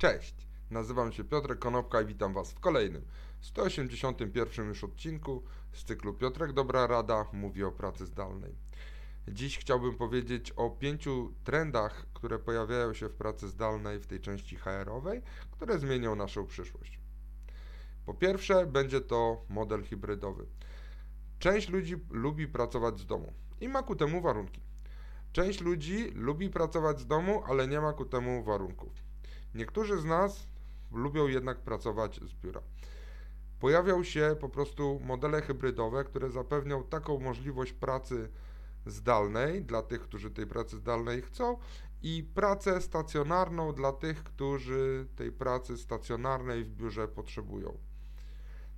Cześć, nazywam się Piotrek Konopka i witam Was w kolejnym 181 już odcinku z cyklu Piotrek Dobra Rada mówi o pracy zdalnej. Dziś chciałbym powiedzieć o pięciu trendach, które pojawiają się w pracy zdalnej w tej części HR-owej, które zmienią naszą przyszłość. Po pierwsze, będzie to model hybrydowy. Część ludzi lubi pracować z domu i ma ku temu warunki. Część ludzi lubi pracować z domu, ale nie ma ku temu warunków. Niektórzy z nas lubią jednak pracować z biura. Pojawią się po prostu modele hybrydowe, które zapewnią taką możliwość pracy zdalnej dla tych, którzy tej pracy zdalnej chcą i pracę stacjonarną dla tych, którzy tej pracy stacjonarnej w biurze potrzebują.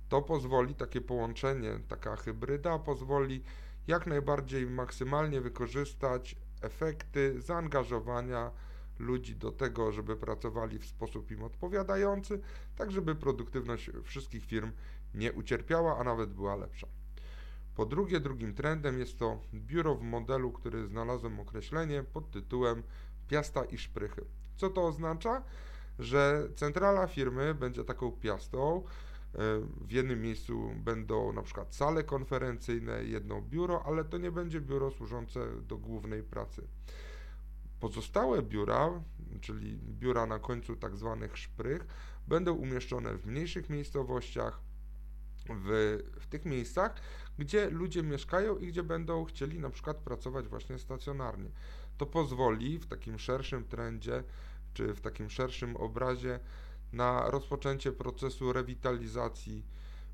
To pozwoli, takie połączenie, taka hybryda pozwoli jak najbardziej maksymalnie wykorzystać efekty zaangażowania ludzi do tego, żeby pracowali w sposób im odpowiadający, tak żeby produktywność wszystkich firm nie ucierpiała, a nawet była lepsza. Po drugie, drugim trendem jest to biuro w modelu, który znalazłem określenie pod tytułem piasta i szprychy. Co to oznacza? Że centrala firmy będzie taką piastą, w jednym miejscu będą na przykład sale konferencyjne, jedno biuro, ale to nie będzie biuro służące do głównej pracy. Pozostałe biura, czyli biura na końcu tak zwanych szprych, będą umieszczone w mniejszych miejscowościach, w, w tych miejscach, gdzie ludzie mieszkają i gdzie będą chcieli na przykład pracować właśnie stacjonarnie. To pozwoli w takim szerszym trendzie, czy w takim szerszym obrazie na rozpoczęcie procesu rewitalizacji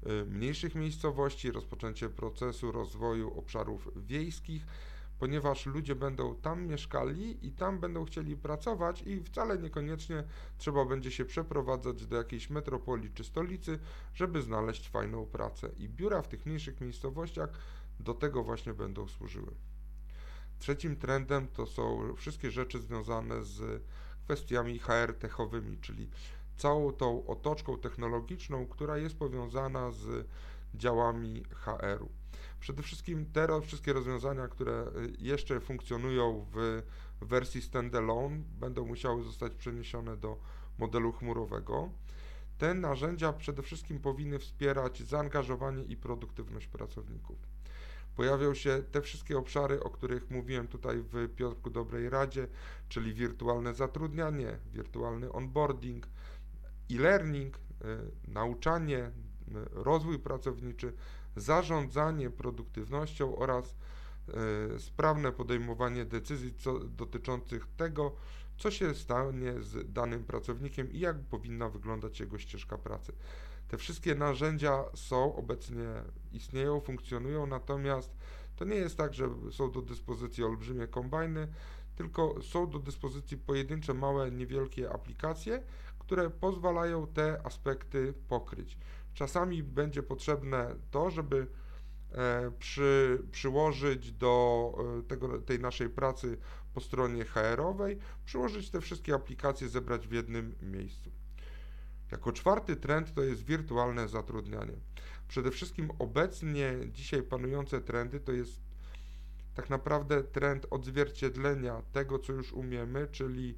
y, mniejszych miejscowości, rozpoczęcie procesu rozwoju obszarów wiejskich, ponieważ ludzie będą tam mieszkali i tam będą chcieli pracować i wcale niekoniecznie trzeba będzie się przeprowadzać do jakiejś metropolii czy stolicy, żeby znaleźć fajną pracę. I biura w tych mniejszych miejscowościach do tego właśnie będą służyły. Trzecim trendem to są wszystkie rzeczy związane z kwestiami HR techowymi, czyli całą tą otoczką technologiczną, która jest powiązana z działami HR-u. Przede wszystkim te wszystkie rozwiązania, które y, jeszcze funkcjonują w wersji standalone, będą musiały zostać przeniesione do modelu chmurowego. Te narzędzia przede wszystkim powinny wspierać zaangażowanie i produktywność pracowników. Pojawią się te wszystkie obszary, o których mówiłem tutaj w Piotrku Dobrej Radzie, czyli wirtualne zatrudnianie, wirtualny onboarding, e-learning, y, nauczanie, y, rozwój pracowniczy, zarządzanie produktywnością oraz y, sprawne podejmowanie decyzji co, dotyczących tego, co się stanie z danym pracownikiem i jak powinna wyglądać jego ścieżka pracy. Te wszystkie narzędzia są obecnie, istnieją, funkcjonują, natomiast to nie jest tak, że są do dyspozycji olbrzymie kombajny, tylko są do dyspozycji pojedyncze, małe, niewielkie aplikacje, które pozwalają te aspekty pokryć. Czasami będzie potrzebne to, żeby e, przy, przyłożyć do e, tego, tej naszej pracy po stronie HR-owej, przyłożyć te wszystkie aplikacje, zebrać w jednym miejscu. Jako czwarty trend to jest wirtualne zatrudnianie. Przede wszystkim obecnie dzisiaj panujące trendy to jest tak naprawdę trend odzwierciedlenia tego, co już umiemy, czyli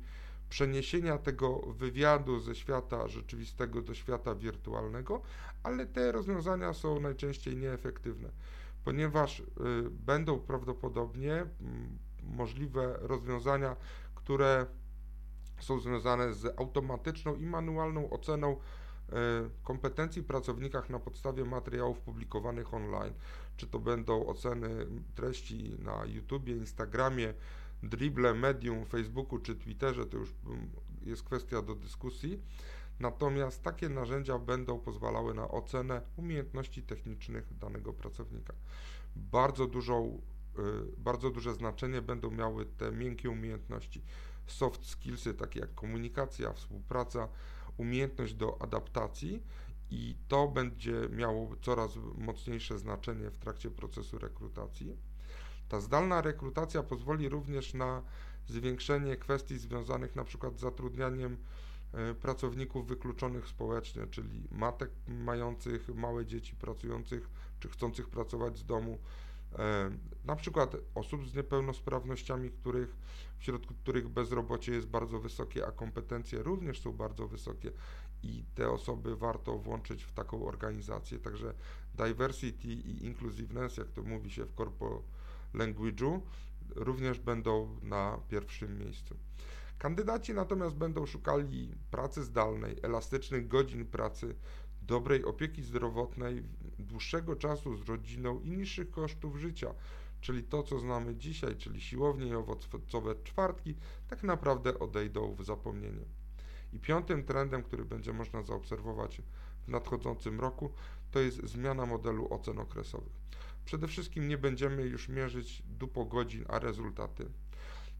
przeniesienia tego wywiadu ze świata rzeczywistego do świata wirtualnego, ale te rozwiązania są najczęściej nieefektywne, ponieważ y, będą prawdopodobnie możliwe rozwiązania, które są związane z automatyczną i manualną oceną y, kompetencji pracownikach na podstawie materiałów publikowanych online. Czy to będą oceny treści na YouTube, Instagramie, Dribble, Medium, Facebooku czy Twitterze, to już jest kwestia do dyskusji. Natomiast takie narzędzia będą pozwalały na ocenę umiejętności technicznych danego pracownika. Bardzo, dużą, y, bardzo duże znaczenie będą miały te miękkie umiejętności, soft skillsy, takie jak komunikacja, współpraca, umiejętność do adaptacji i to będzie miało coraz mocniejsze znaczenie w trakcie procesu rekrutacji. Ta zdalna rekrutacja pozwoli również na zwiększenie kwestii związanych przykład z zatrudnianiem e, pracowników wykluczonych społecznie, czyli matek mających małe dzieci, pracujących czy chcących pracować z domu, e, na przykład osób z niepełnosprawnościami, których, wśród których bezrobocie jest bardzo wysokie, a kompetencje również są bardzo wysokie i te osoby warto włączyć w taką organizację. Także diversity i inclusiveness, jak to mówi się w corpo language'u, również będą na pierwszym miejscu. Kandydaci natomiast będą szukali pracy zdalnej, elastycznych godzin pracy, dobrej opieki zdrowotnej, dłuższego czasu z rodziną i niższych kosztów życia, czyli to, co znamy dzisiaj, czyli siłownie i owocowe czwartki, tak naprawdę odejdą w zapomnienie. I piątym trendem, który będzie można zaobserwować w nadchodzącym roku, to jest zmiana modelu ocen okresowych. Przede wszystkim nie będziemy już mierzyć dupo godzin, a rezultaty.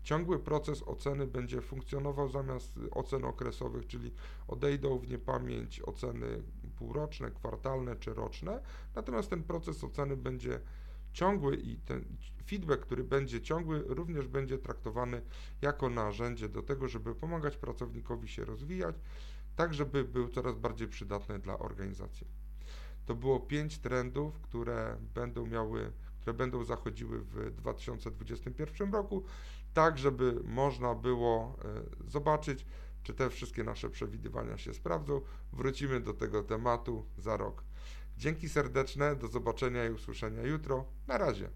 Ciągły proces oceny będzie funkcjonował zamiast ocen okresowych, czyli odejdą w niepamięć oceny półroczne, kwartalne czy roczne, natomiast ten proces oceny będzie ciągły i ten feedback, który będzie ciągły, również będzie traktowany jako narzędzie do tego, żeby pomagać pracownikowi się rozwijać, tak żeby był coraz bardziej przydatny dla organizacji. To było pięć trendów, które będą miały, które będą zachodziły w 2021 roku, tak żeby można było e, zobaczyć, czy te wszystkie nasze przewidywania się sprawdzą. Wrócimy do tego tematu za rok. Dzięki serdeczne, do zobaczenia i usłyszenia jutro. Na razie.